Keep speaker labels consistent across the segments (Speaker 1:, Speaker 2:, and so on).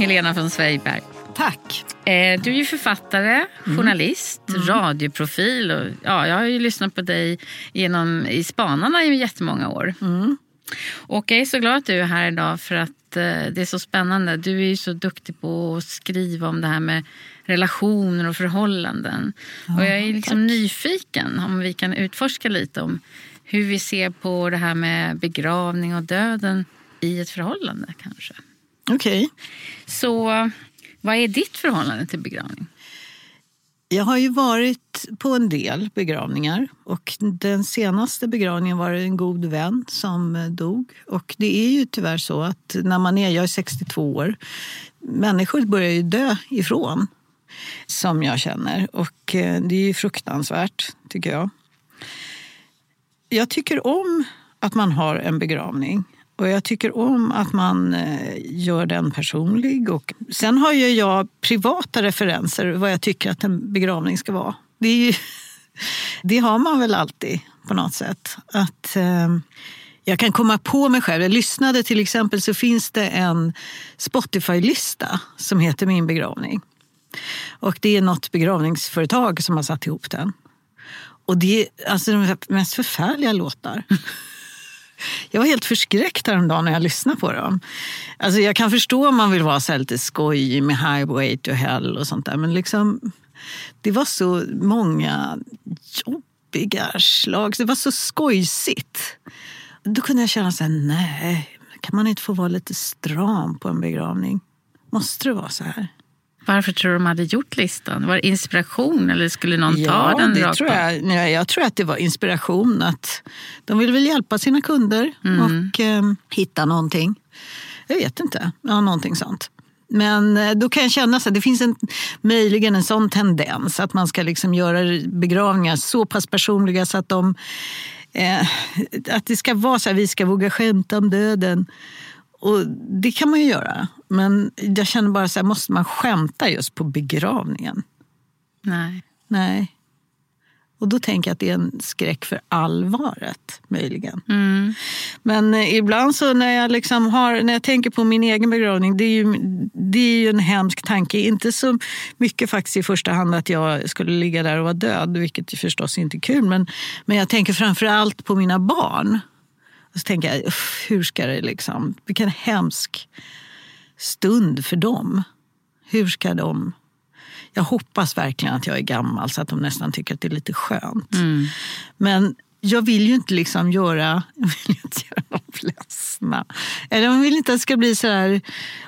Speaker 1: Helena von Zweigbergk.
Speaker 2: Tack.
Speaker 1: Eh, du är ju författare, journalist, mm. radioprofil. Och, ja, jag har ju lyssnat på dig genom, i Spanarna i jättemånga år. Mm. Och jag är så glad att du är här idag för att eh, det är så spännande. Du är ju så duktig på att skriva om det här med relationer och förhållanden. Ja, och jag är liksom tack. nyfiken om vi kan utforska lite om hur vi ser på det här med begravning och döden i ett förhållande kanske.
Speaker 2: Okej. Okay.
Speaker 1: Så vad är ditt förhållande till begravning?
Speaker 2: Jag har ju varit på en del begravningar och den senaste begravningen var en god vän som dog. Och det är ju tyvärr så att när man är, jag är 62 år, människor börjar ju dö ifrån som jag känner och eh, det är ju fruktansvärt tycker jag. Jag tycker om att man har en begravning och jag tycker om att man eh, gör den personlig. Och sen har ju jag privata referenser vad jag tycker att en begravning ska vara. Det, ju, det har man väl alltid på något sätt. Att eh, Jag kan komma på mig själv. Jag lyssnade till exempel så finns det en Spotify-lista som heter Min begravning. Och det är något begravningsföretag som har satt ihop den. Och det är alltså de mest förfärliga låtar. Jag var helt förskräckt häromdagen när jag lyssnade på dem. Alltså jag kan förstå om man vill vara så lite skojig med Highway to Hell och sånt där. Men liksom, det var så många jobbiga slag. Det var så skojsigt. Då kunde jag känna så här, nej, kan man inte få vara lite stram på en begravning? Måste det vara så här?
Speaker 1: Varför tror du de hade gjort listan? Var det inspiration eller skulle någon ja, ta den?
Speaker 2: Det tror jag, nej, jag tror att det var inspiration. Att de ville väl hjälpa sina kunder mm. och eh, hitta någonting. Jag vet inte, ja, någonting sånt. Men eh, då kan jag känna att det finns en, möjligen en sån tendens att man ska liksom göra begravningar så pass personliga så att de eh, att det ska vara så här, vi ska våga skämta om döden. Och Det kan man ju göra. Men jag känner bara så här, måste man skämta just på begravningen?
Speaker 1: Nej.
Speaker 2: Nej. Och då tänker jag att det är en skräck för allvaret, möjligen.
Speaker 1: Mm.
Speaker 2: Men eh, ibland så när jag, liksom har, när jag tänker på min egen begravning, det är, ju, det är ju en hemsk tanke. Inte så mycket faktiskt i första hand att jag skulle ligga där och vara död, vilket förstås inte är kul. Men, men jag tänker framför allt på mina barn. Och så tänker jag, hur ska det liksom, vilken hemsk stund för dem. Hur ska de... Jag hoppas verkligen att jag är gammal så att de nästan tycker att det är lite skönt.
Speaker 1: Mm.
Speaker 2: Men jag vill ju inte liksom göra, jag vill inte göra dem ledsna. Eller man vill inte att det ska bli så här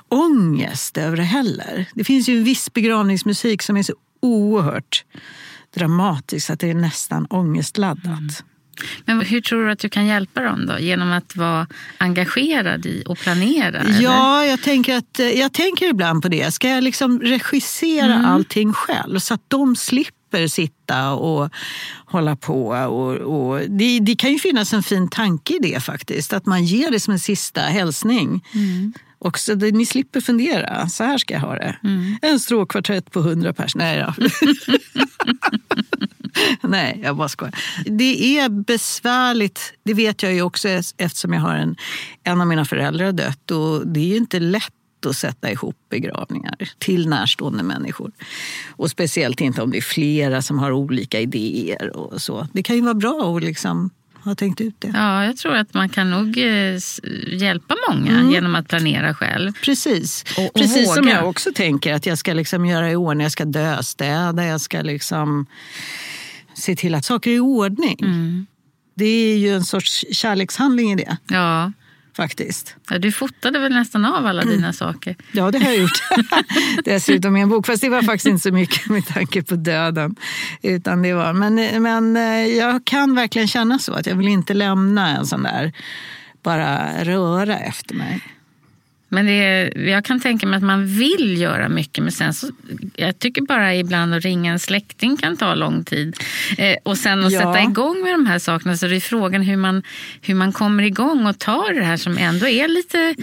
Speaker 2: ångest över det heller. Det finns ju en viss begravningsmusik som är så oerhört dramatisk att det är nästan ångestladdat. Mm.
Speaker 1: Men hur tror du att du kan hjälpa dem då? Genom att vara engagerad i och planera?
Speaker 2: Ja, jag tänker, att, eh, jag tänker ibland på det. Ska jag liksom regissera mm. allting själv så att de slipper sitta och hålla på? Och, och det, det, kan ju finnas en fin tanke i det faktiskt. Att man ger det som en sista hälsning.
Speaker 1: Mm.
Speaker 2: Och så det, ni slipper fundera. Så här ska jag ha det.
Speaker 1: Mm.
Speaker 2: En stråkkvartett på hundra pers. Nej då. Nej, jag bara skojar. Det är besvärligt, det vet jag ju också eftersom jag har en, en av mina föräldrar dött. Och det är ju inte lätt att sätta ihop begravningar till närstående människor. Och speciellt inte om det är flera som har olika idéer. och så. Det kan ju vara bra att liksom ha tänkt ut det.
Speaker 1: Ja, jag tror att man kan nog eh, hjälpa många mm. genom att planera själv.
Speaker 2: Precis, och, och Precis våga. som jag också tänker att jag ska liksom göra i ordning. Jag ska döstäda, jag ska liksom se till att saker är i ordning.
Speaker 1: Mm.
Speaker 2: Det är ju en sorts kärlekshandling i det.
Speaker 1: Ja.
Speaker 2: faktiskt.
Speaker 1: Ja, du fotade väl nästan av alla
Speaker 2: Mm.
Speaker 1: dina saker?
Speaker 2: Ja, det har jag gjort. Dessutom i en bok. Fast det var faktiskt inte så mycket med tanke på döden. Utan det var, men, men eh, jag kan verkligen känna så. Att jag vill inte lämna en sån där bara röra efter mig.
Speaker 1: Men det är, jag kan tänka mig att man vill göra mycket men sen så, jag tycker bara ibland att ringa en släkting kan ta lång tid. Eh, och sen att
Speaker 2: Ja.
Speaker 1: sätta igång med de här sakerna så det är frågan hur man, hur man kommer igång och tar det här som ändå är lite...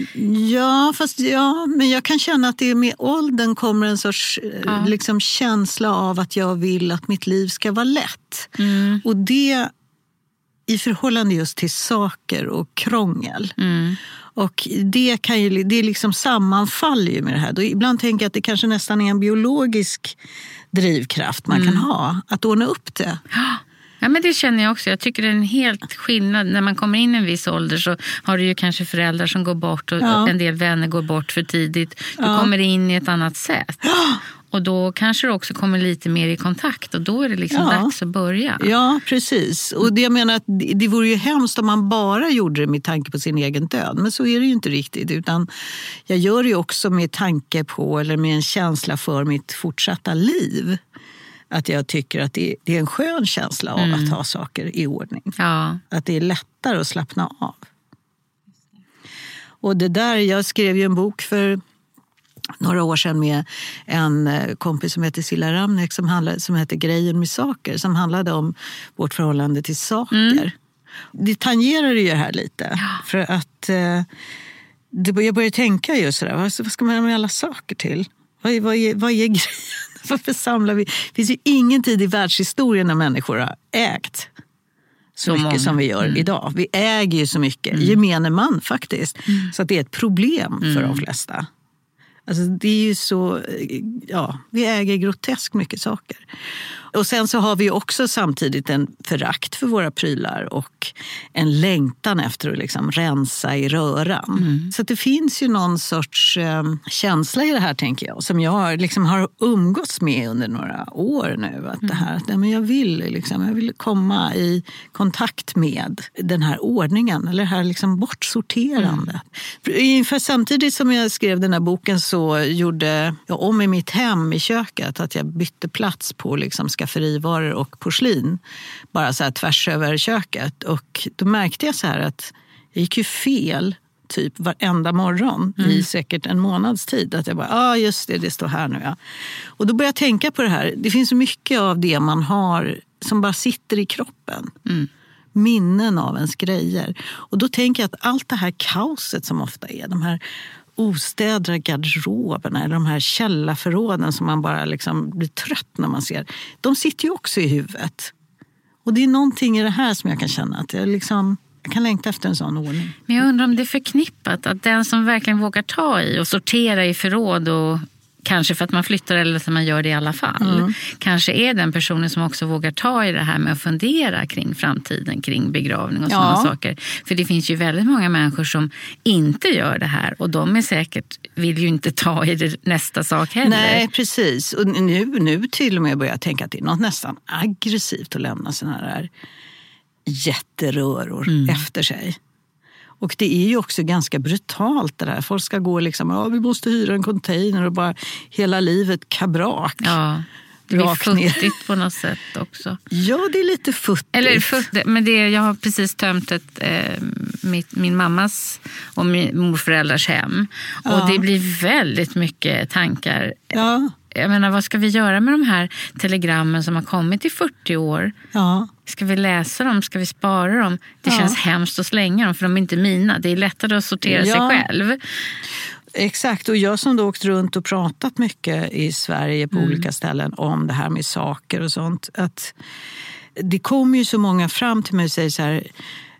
Speaker 2: Ja, fast ja, men jag kan känna att det med åldern kommer en sorts eh,
Speaker 1: Ja.
Speaker 2: liksom, känsla av att jag vill att mitt liv ska vara lätt.
Speaker 1: Mm,
Speaker 2: Och det i förhållande just till saker och krångel.
Speaker 1: mm,
Speaker 2: Och det, kan ju, det liksom sammanfaller ju med det här. Då ibland tänker jag att det kanske nästan är en biologisk drivkraft man
Speaker 1: Mm.
Speaker 2: kan ha. Att ordna upp det.
Speaker 1: Ja, men det känner jag också. Jag tycker det är en helt skillnad. När man kommer in i en viss ålder så har du ju kanske föräldrar som går bort och
Speaker 2: Ja.
Speaker 1: en del vänner går bort för tidigt. Du
Speaker 2: Ja.
Speaker 1: kommer in i ett annat sätt. Och då kanske du också kommer lite mer i kontakt och då är det liksom
Speaker 2: Ja.
Speaker 1: dags att börja.
Speaker 2: Ja, precis. Och det jag menar att det vore ju hemskt om man bara gjorde det med tanke på sin egen död. Men så är det ju inte riktigt. Utan jag gör det ju också med tanke på, eller med en känsla för mitt fortsatta liv. Att jag tycker att det är en skön känsla av att ha saker i ordning.
Speaker 1: Ja.
Speaker 2: Att det är lättare att slappna av. Och det där, jag skrev ju en bok för några år sedan med en eh, kompis som heter Silla Ramnek som, handlade, som heter Grejen med saker, som handlade om vårt förhållande till saker. Det tangerar ju det här lite. För att eh, jag började tänka just sådär, vad, ska man göra med alla saker till? Vad vad är, vad är grejen? Varför samlar vi? Det finns ju ingen tid i världshistorien när människor har ägt så,
Speaker 1: Så
Speaker 2: mycket
Speaker 1: många.
Speaker 2: som vi gör idag. Vi äger ju så mycket, gemene man faktiskt. Så att det är ett problem för de flesta. Alltså det är ju så, eh, ja, vi äger groteskt mycket saker. Och sen så har vi också samtidigt en förakt för våra prylar och en längtan efter att liksom rensa i röran. Så att det finns ju någon sorts eh, känsla i det här, tänker jag, som jag liksom har umgåtts med under några år nu. Att det här, att, men jag, vill, liksom, jag vill komma i kontakt med den här ordningen, eller det här liksom bortsorterandet. Ungefär samtidigt som jag skrev den här boken så gjorde jag om i mitt hem i köket. Att jag bytte plats på liksom skafferivaror och porslin. Bara så här tvärs över köket. Och då märkte jag så här att jag gick ju fel typ varenda morgon i säkert en månads tid. Att jag bara, ja ah, just det, det står här nu ja. Och då började jag tänka på det här. Det finns så mycket av det man har som bara sitter i kroppen. Minnen av ens grejer. Och då tänker jag att allt det här kaoset som ofta är, de här ostädade garderoberna eller de här källarförråden som man bara liksom blir trött när man ser. De sitter ju också i huvudet. Och det är någonting i det här som jag kan känna att jag, liksom, jag kan längta efter en sån ordning.
Speaker 1: Men jag undrar om det är förknippat att den som verkligen vågar ta i och sortera i förråd och Kanske för att man flyttar eller att man gör det i alla fall. Kanske är den personen som också vågar ta i det här med att fundera kring framtiden, kring begravning och sådana
Speaker 2: Ja.
Speaker 1: saker. För det finns ju väldigt många människor som inte gör det här och de är säkert, vill ju inte ta i det nästa sak heller.
Speaker 2: Nej, precis. Och nu, nu till och med börjar jag tänka att det är något nästan aggressivt att lämna såna här jätteröror efter sig. Och det är ju också ganska brutalt det där. Folk ska gå liksom, ja vi måste hyra en container och bara hela livet kabrak.
Speaker 1: Ja, det
Speaker 2: ner.
Speaker 1: futtigt på något sätt också.
Speaker 2: Ja, det är lite futtigt.
Speaker 1: Eller futt, men det, jag har precis tömt ett, eh, mitt, min mammas och min morföräldrars hem. Och
Speaker 2: Ja.
Speaker 1: det blir väldigt mycket tankar.
Speaker 2: Ja,
Speaker 1: Jag menar, vad ska vi göra med de här telegrammen som har kommit i 40 år?
Speaker 2: ja.
Speaker 1: Ska vi läsa dem? Ska vi spara dem? Det
Speaker 2: Ja.
Speaker 1: känns hemskt att slänga dem för de är inte mina. Det är lättare att sortera
Speaker 2: Ja.
Speaker 1: sig själv.
Speaker 2: Exakt, och jag som då åkt runt och pratat mycket i Sverige på olika ställen om det här med saker och sånt. Att det kommer ju så många fram till mig och säger så här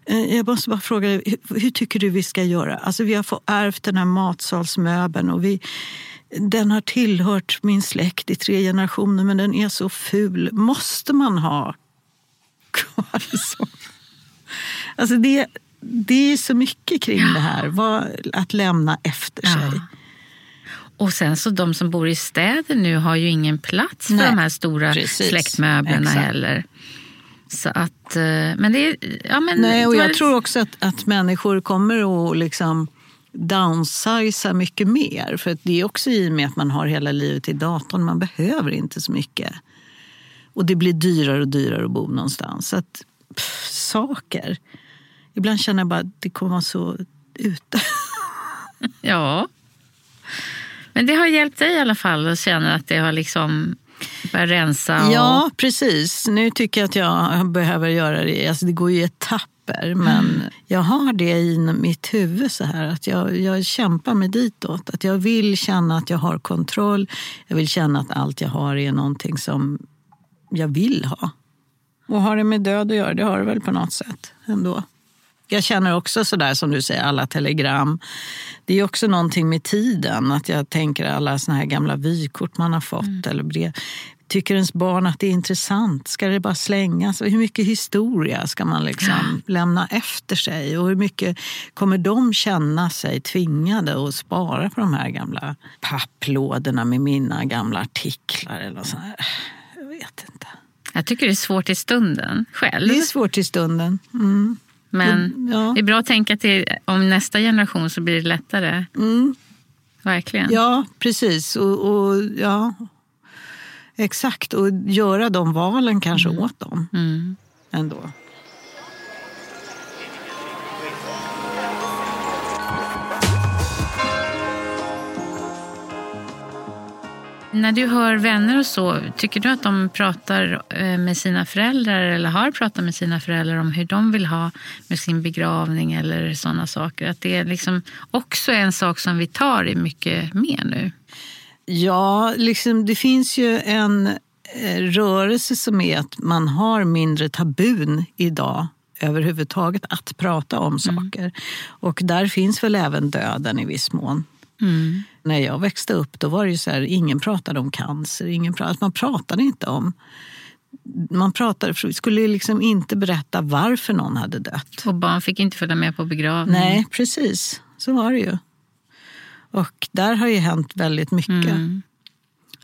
Speaker 2: "Eh, jag måste bara fråga dig, hur, hur tycker du vi ska göra? Alltså vi har fått ärvt den här matsalsmöbeln och vi, den har tillhört min släkt i tre generationer men den är så ful. Måste man ha kvar så? Alltså det, det är så mycket kring det här, vad, att lämna efter
Speaker 1: Ja.
Speaker 2: sig.
Speaker 1: Och sen så de som bor i städer nu har ju ingen plats för
Speaker 2: Nej,
Speaker 1: de här stora
Speaker 2: precis.
Speaker 1: släktmöblerna
Speaker 2: Exakt.
Speaker 1: heller. Så att, eh, men det är, ja, men
Speaker 2: Nej, och jag tror också att, att människor kommer att liksom downsiza mycket mer. För det är också i och med att man har hela livet i datorn. Man behöver inte så mycket. Och det blir dyrare och dyrare att bo någonstans. Så att, pff, saker. Ibland känner jag bara att det kommer vara så ute.
Speaker 1: Ja. Men det har hjälpt dig i alla fall att känna att det har liksom börjat rensa? Och...
Speaker 2: Ja, precis. Nu tycker jag att jag behöver göra det. Alltså, det går ju i etapper. Men jag har det i mitt huvud så här att jag, jag kämpar mig ditåt. Att jag vill känna att jag har kontroll. Jag vill känna att allt jag har är någonting som jag vill ha. Och har det med död att göra, det har det väl på något sätt ändå. Jag känner också sådär som du säger, alla telegram. Det är också någonting med tiden. Att jag tänker alla såna här gamla vykort man har fått eller brev. Tycker ens barn att det är intressant? Ska det bara slängas? Hur mycket historia ska man liksom lämna efter sig? Och hur mycket kommer de känna sig tvingade att spara på de här gamla papplådorna med mina gamla artiklar? Eller så här? Jag vet inte.
Speaker 1: Jag tycker det är svårt i stunden själv.
Speaker 2: Det är svårt i stunden. Mm.
Speaker 1: Men
Speaker 2: Ja.
Speaker 1: det är bra att tänka det, om nästa generation så blir det lättare.
Speaker 2: Mm.
Speaker 1: Verkligen.
Speaker 2: Ja, precis. Och, och, ja, exakt. Och göra de valen kanske åt dem
Speaker 1: Mm.
Speaker 2: ändå.
Speaker 1: När du hör vänner och så, tycker du att de pratar eh, med sina föräldrar eller har pratat med sina föräldrar om hur de vill ha med sin begravning eller sådana saker? Att det är liksom också en sak som vi tar i mycket mer nu.
Speaker 2: Ja, liksom, det finns ju en eh, rörelse som är att man har mindre tabun idag överhuvudtaget att prata om saker. Och där finns väl även döden i viss mån.
Speaker 1: Mm.
Speaker 2: När jag växte upp då var det ju så här, ingen pratade om cancer. Ingen pratade, man pratade inte om... Man pratade, skulle liksom inte berätta varför någon hade dött.
Speaker 1: Och barn fick inte följa med på begravning.
Speaker 2: Nej, precis. Så var det ju. Och där har ju hänt väldigt mycket.
Speaker 1: Mm.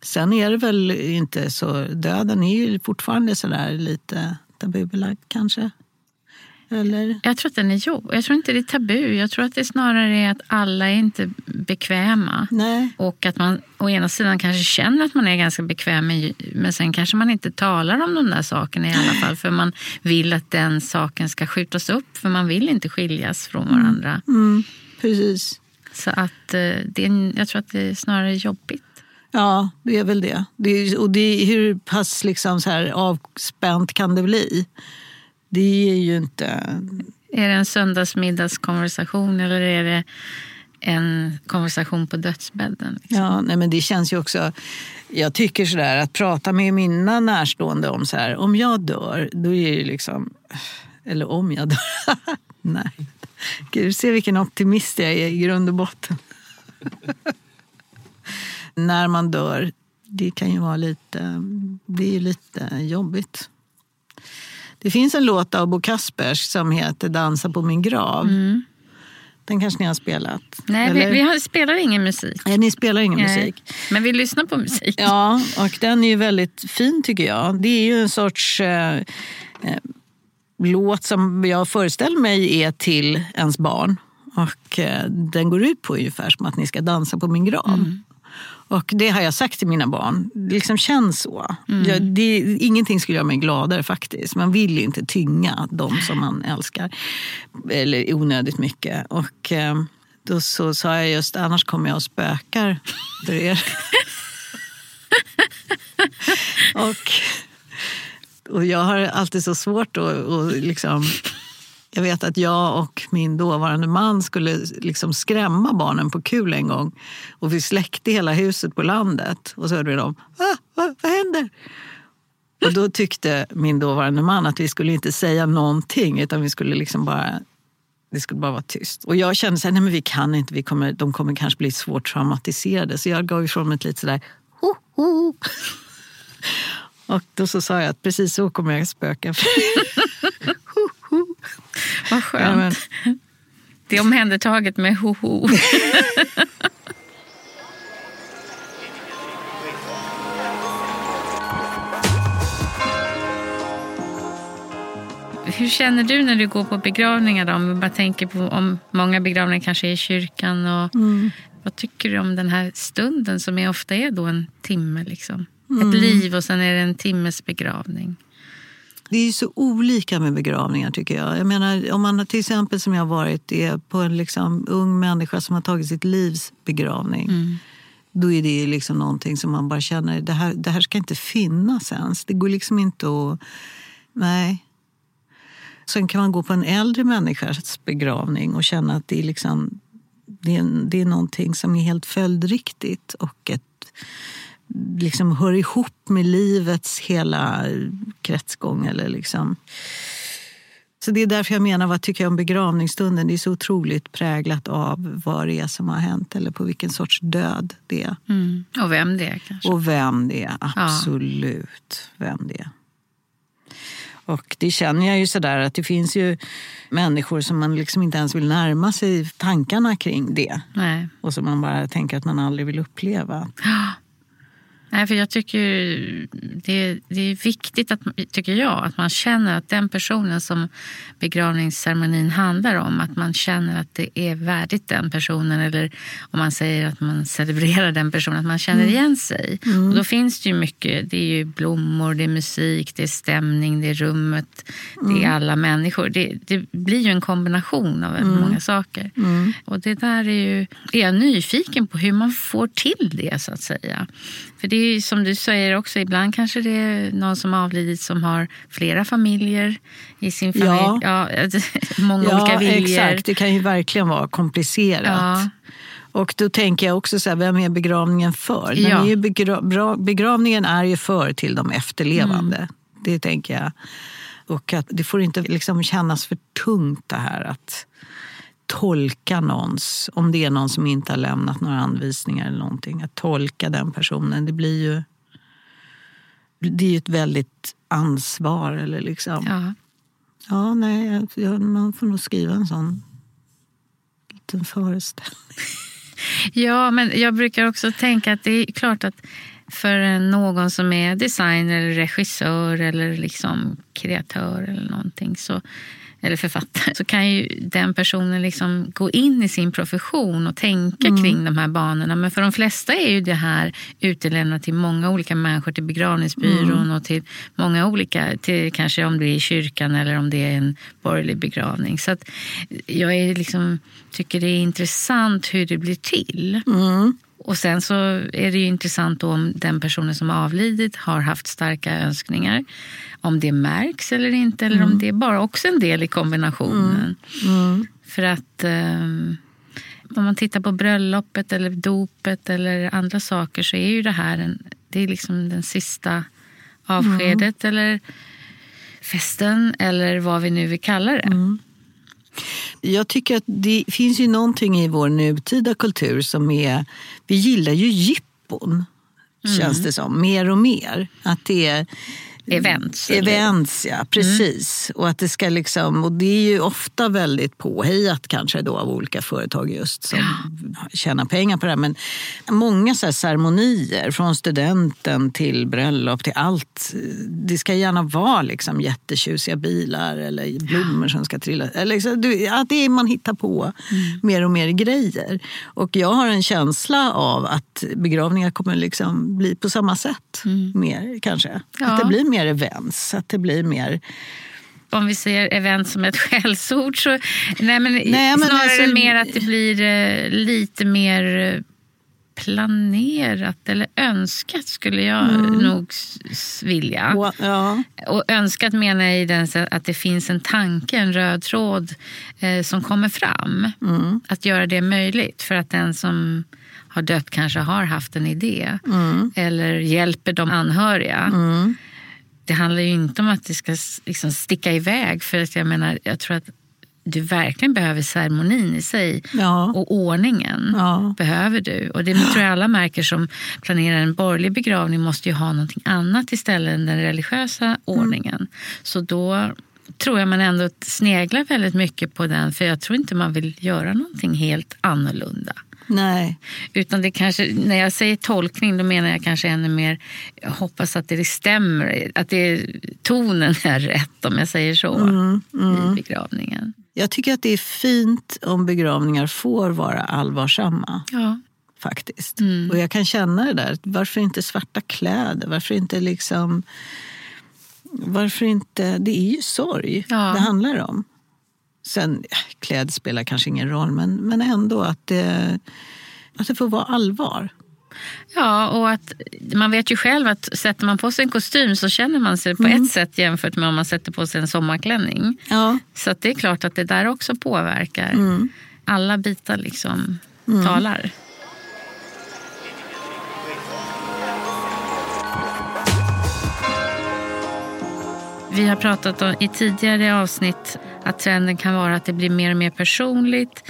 Speaker 2: Sen är det väl inte så... Döden är ju fortfarande sådär lite tabubelagd kanske. Eller?
Speaker 1: Jag tror att den är jobb. Jag tror inte det är tabu. Jag tror att det snarare är att alla är inte bekväma.
Speaker 2: Nej.
Speaker 1: Och att man å ena sidan kanske känner att man är ganska bekväm men sen kanske man inte talar om de där sakerna i alla fall. För man vill att den saken ska skjutas upp. För man vill inte skiljas från varandra.
Speaker 2: Mm, precis.
Speaker 1: Så att eh, det är, jag tror att det är snarare jobbigt.
Speaker 2: Ja, det är väl det. det är, och det är, hur pass liksom så här avspänt kan det bli? Det är ju inte...
Speaker 1: Är det en söndagsmiddagskonversation eller är det en konversation på dödsbädden? Liksom?
Speaker 2: Ja, nej men det känns ju också... Jag tycker sådär att prata med mina närstående om så här, om jag dör, då är det liksom... Eller om jag dör. nej. Gud, se vilken optimist jag är i grund och botten. När man dör, det kan ju vara lite... Det är ju lite jobbigt. Det finns en låt av Bo Kaspers som heter Dansa på min grav. Den kanske ni har spelat?
Speaker 1: Nej, vi, vi har, spelar ingen musik.
Speaker 2: Nej, ni spelar ingen
Speaker 1: Nej.
Speaker 2: musik.
Speaker 1: Men vi lyssnar på musik.
Speaker 2: Ja, och den är ju väldigt fin tycker jag. Det är ju en sorts eh, eh, låt som jag föreställer mig är till ens barn. Och eh, den går ut på ungefär som att ni ska dansa på min grav. Och det har jag sagt till mina barn. Det liksom känns så. Jag, det, ingenting skulle göra mig gladare faktiskt. Man vill ju inte tynga de som man älskar. Eller onödigt mycket. Och eh, då så sa jag just annars kommer jag och spökar för er. och, och jag har alltid så svårt att liksom... Jag vet att jag och min dåvarande man skulle liksom skrämma barnen på kul en gång. Och vi släckte hela huset på landet. Och så hörde vi dem. Ah, vad, vad händer? Och då tyckte min dåvarande man att vi skulle inte säga någonting. Utan vi skulle liksom bara... Det skulle bara vara tyst. Och jag kände så här, nej men vi kan inte. Vi kommer, de kommer kanske bli svårt traumatiserade. Så jag gav ifrån mig ett lite sådär... Ho, ho. Och då så sa jag att precis så kommer jag spöka.
Speaker 1: Vad skönt.
Speaker 2: Ja,
Speaker 1: Det är omhändertaget med hoho. hur känner du när du går på begravningar? Då? Om vi bara tänker på om många begravningar kanske är i kyrkan. Och,
Speaker 2: Mm.
Speaker 1: Vad tycker du om den här stunden som är, ofta är då en timme? Liksom? Ett liv och sen är det en timmes begravning.
Speaker 2: Det är ju så olika med begravningar tycker jag. Jag menar, om man till exempel som jag har varit är på en liksom ung människa som har tagit sitt livs begravning. Då är det ju liksom någonting som man bara känner, det här, det här ska inte finnas ens. Det går liksom inte att... Nej. Sen kan man gå på en äldre människas begravning och känna att det är, liksom, det är, det är någonting som är helt följdriktigt och ett liksom hör ihop med livets hela kretsgång. Eller liksom. Så det är därför jag menar, vad tycker jag om begravningsstunden? Det är så otroligt präglat av vad det är som har hänt eller på vilken sorts död det är.
Speaker 1: Mm. Och vem det är kanske.
Speaker 2: Och vem det är, absolut. Vem det är. Och det känner jag ju sådär att det finns ju människor som man liksom inte ens vill närma sig tankarna kring det.
Speaker 1: Nej.
Speaker 2: Och som man bara tänker att man aldrig vill uppleva.
Speaker 1: Nej, för jag tycker det, det är viktigt, att, tycker jag, att man känner att den personen som begravningsceremonin handlar om, att man känner att det är värdigt den personen. Eller om man säger att man celebrerar den personen, att man känner igen sig. Och då finns det ju mycket. Det är ju blommor, det är musik, det är stämning, det är rummet, det är alla människor. Det, det blir ju en kombination av väldigt många saker. Och det där är ju, är jag nyfiken på hur man får till det så att säga. För det är ju som du säger också, ibland kanske det är någon som avlidit som har flera familjer i sin familj.
Speaker 2: Ja.
Speaker 1: Ja, många
Speaker 2: ja,
Speaker 1: olika viljor.
Speaker 2: exakt. Det kan ju verkligen vara komplicerat.
Speaker 1: Ja.
Speaker 2: Och då tänker jag också så här, vem är begravningen för?
Speaker 1: Ja.
Speaker 2: är begra begravningen är ju för till de efterlevande.
Speaker 1: Mm.
Speaker 2: Det tänker jag. Och att det får inte liksom kännas för tungt det här att tolka någons, om det är någon som inte har lämnat några anvisningar eller någonting, att tolka den personen. Det blir ju det är ju ett väldigt ansvar. Eller liksom.
Speaker 1: Ja.
Speaker 2: Ja, nej, man får nog skriva en sån liten föreställning.
Speaker 1: ja, men jag brukar också tänka att det är klart att för någon som är designer, eller regissör eller liksom kreatör eller någonting så eller författare, så kan ju den personen liksom gå in i sin profession och tänka kring de här banorna. Men för de flesta är ju det här utelämnat till många olika människor, till begravningsbyrån och till många olika, till kanske om det är i kyrkan eller om det är en borgerlig begravning. Så jag är liksom, tycker det är intressant hur det blir till. Och sen så är det ju intressant om den personen som avlidit har haft starka önskningar. Om det märks eller inte, eller om det är bara också en del i kombinationen. För att ehm, om man tittar på bröllopet eller dopet eller andra saker så är ju det här en, det är liksom den sista avskedet eller festen eller vad vi nu vill kalla det.
Speaker 2: Jag tycker att det finns ju någonting i vår nutida kultur som är... Vi gillar ju jippon, känns det som, mer och mer. Att det är
Speaker 1: Events. eller-
Speaker 2: events, ja, precis. Och, att det ska liksom, och det är ju ofta väldigt påhejat kanske då av olika företag just som tjänar pengar på det här. Men många så här ceremonier, från studenten till bröllop till allt. Det ska gärna vara liksom jättetjusiga bilar eller blommor som ska trilla. Eller liksom, att det är man hittar på mer och mer grejer. Och jag har en känsla av att begravningar kommer liksom bli på samma sätt. Mer kanske.
Speaker 1: Ja.
Speaker 2: Att det blir mer events. Att det blir mer...
Speaker 1: om vi ser event som ett skällsord så nej, men
Speaker 2: Nej, men
Speaker 1: snarare
Speaker 2: alltså-
Speaker 1: mer att det blir eh, lite mer eh, planerat eller önskat skulle jag
Speaker 2: Mm.
Speaker 1: nog vilja.
Speaker 2: Ja.
Speaker 1: Och önskat menar jag i den att det finns en tanke, en röd tråd eh, som kommer fram.
Speaker 2: Mm.
Speaker 1: Att göra det möjligt för att den som har dött kanske har haft en idé
Speaker 2: Mm.
Speaker 1: eller hjälper de anhöriga. Det handlar ju inte om att det ska liksom sticka iväg för att jag menar, jag tror att du verkligen behöver ceremonin i sig
Speaker 2: Ja.
Speaker 1: och ordningen
Speaker 2: Ja.
Speaker 1: behöver du. Och det tror jag alla märker som planerar en borgerlig begravning måste ju ha någonting annat istället än den religiösa ordningen. Så då tror jag man ändå sneglar väldigt mycket på den för jag tror inte man vill göra någonting helt annorlunda.
Speaker 2: Nej.
Speaker 1: Utan det kanske, när jag säger tolkning då menar jag kanske ännu mer, jag hoppas att det stämmer, att det, tonen är rätt om jag säger så
Speaker 2: Mm,
Speaker 1: i begravningen.
Speaker 2: Jag tycker att det är fint om begravningar får vara allvarsamma.
Speaker 1: Ja.
Speaker 2: faktiskt.
Speaker 1: Mm.
Speaker 2: Och jag kan känna det där. Varför inte svarta kläder? Varför inte liksom... Varför inte... Det är ju sorg
Speaker 1: Ja.
Speaker 2: det handlar om. Sen, ja, kläder spelar kanske ingen roll, men, men ändå att det, att det får vara allvar.
Speaker 1: Ja, och att man vet ju själv att sätter man på sig en kostym så känner man sig på
Speaker 2: Mm.
Speaker 1: ett sätt jämfört med om man sätter på sig en sommarklänning.
Speaker 2: Ja.
Speaker 1: Så det är klart att det där också påverkar.
Speaker 2: Mm.
Speaker 1: Alla bitar liksom talar. Vi har pratat om, i tidigare avsnitt att trenden kan vara att det blir mer och mer personligt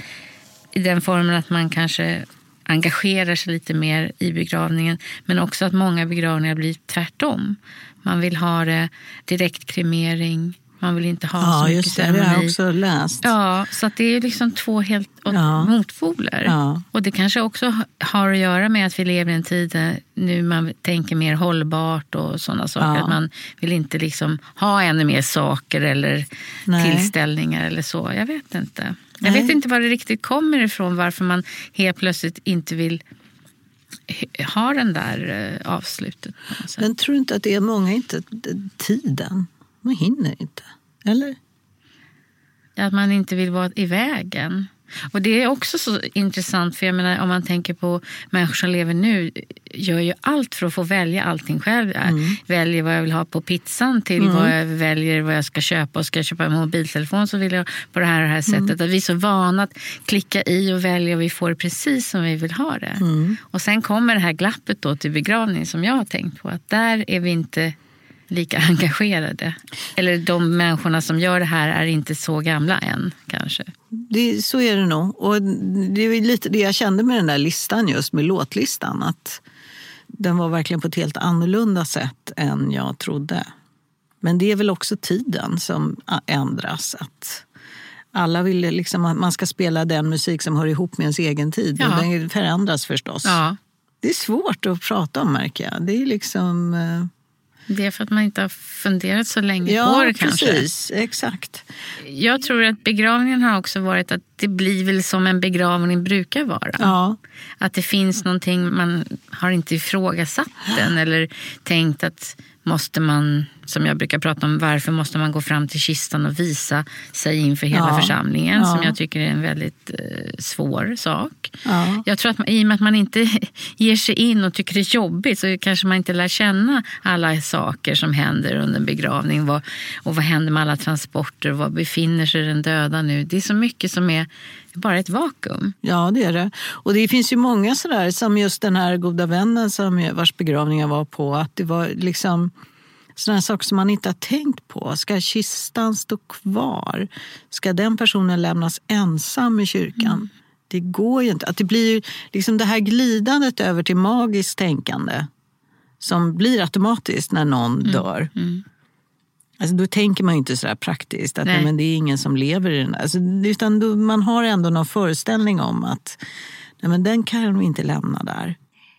Speaker 1: i den formen att man kanske engagerar sig lite mer i begravningen. Men också att många begravningar blir tvärtom. Man vill ha det direkt kremering. Man vill inte ha så
Speaker 2: Ja,
Speaker 1: mycket
Speaker 2: just det. Har jag
Speaker 1: ceremoni.
Speaker 2: också läst.
Speaker 1: Ja, så det är liksom två helt
Speaker 2: Ja.
Speaker 1: motpoler.
Speaker 2: Ja.
Speaker 1: Och det kanske också har att göra med att vi lever i en tid nu man tänker mer hållbart och sådana saker.
Speaker 2: Ja.
Speaker 1: Att man vill inte liksom ha ännu mer saker eller
Speaker 2: Nej.
Speaker 1: tillställningar eller så. Jag vet inte. Jag
Speaker 2: Nej.
Speaker 1: vet inte var det riktigt kommer ifrån varför man helt plötsligt inte vill ha den där eh, avslutet.
Speaker 2: Men tror du inte att det är många inte tiden? Man hinner inte. Eller?
Speaker 1: Att man inte vill vara i vägen. Och det är också så intressant, för jag menar om man tänker på människor som lever nu, gör ju allt för att få välja allting själv. Jag väljer vad jag vill ha på pizzan till vad jag väljer vad jag ska köpa. Och ska jag köpa en mobiltelefon så vill jag på det här och det här sättet. Att vi är så vana att klicka i och välja och vi får precis som vi vill ha det. Och sen kommer det här glappet då till begravning som jag har tänkt på. Att där är vi inte lika engagerade. Eller de människorna som gör det här är inte så gamla än kanske.
Speaker 2: Det, så är det nog. Och det är lite det jag kände med den där listan, just med låtlistan. Att den var verkligen på ett helt annorlunda sätt än jag trodde. Men det är väl också tiden som ändras. Att alla vill liksom att man ska spela den musik som hör ihop med ens egen tid.
Speaker 1: Ja.
Speaker 2: Och den förändras förstås.
Speaker 1: Ja,
Speaker 2: Det är svårt att prata om märker jag. Det är liksom...
Speaker 1: det är för att man inte har funderat så länge på
Speaker 2: Ja,
Speaker 1: det kanske.
Speaker 2: precis. Exakt.
Speaker 1: Jag tror att begravningen har också varit att det blir väl som en begravning brukar vara.
Speaker 2: Ja.
Speaker 1: Att det finns någonting, man har inte ifrågasatt den eller tänkt att måste man, som jag brukar prata om, varför måste man gå fram till kistan och visa sig inför hela
Speaker 2: Ja.
Speaker 1: församlingen
Speaker 2: Ja.
Speaker 1: som jag tycker är en väldigt eh, svår sak.
Speaker 2: Ja.
Speaker 1: Jag tror att man, i och med att man inte ger sig in och tycker det är jobbigt så kanske man inte lär känna alla saker som händer under en begravning. Vad, och vad händer med alla transporter? Var befinner sig den döda nu? Det är så mycket som är bara ett vakuum.
Speaker 2: Ja, det är det. Och det finns ju många sådär, som just den här goda vännen som vars begravning jag var på, att det var liksom sådana saker som man inte har tänkt på. Ska kistan stå kvar? Ska den personen lämnas ensam i kyrkan? Det går ju inte. Att det blir liksom det här glidandet över till magiskt tänkande som blir automatiskt när någon dör. Alltså, då tänker man ju inte så praktiskt, att
Speaker 1: Nej.
Speaker 2: nej. men det är ingen som lever i den. Alltså, utan då, man har ändå någon föreställning om att nej, men den kan vi inte lämna där.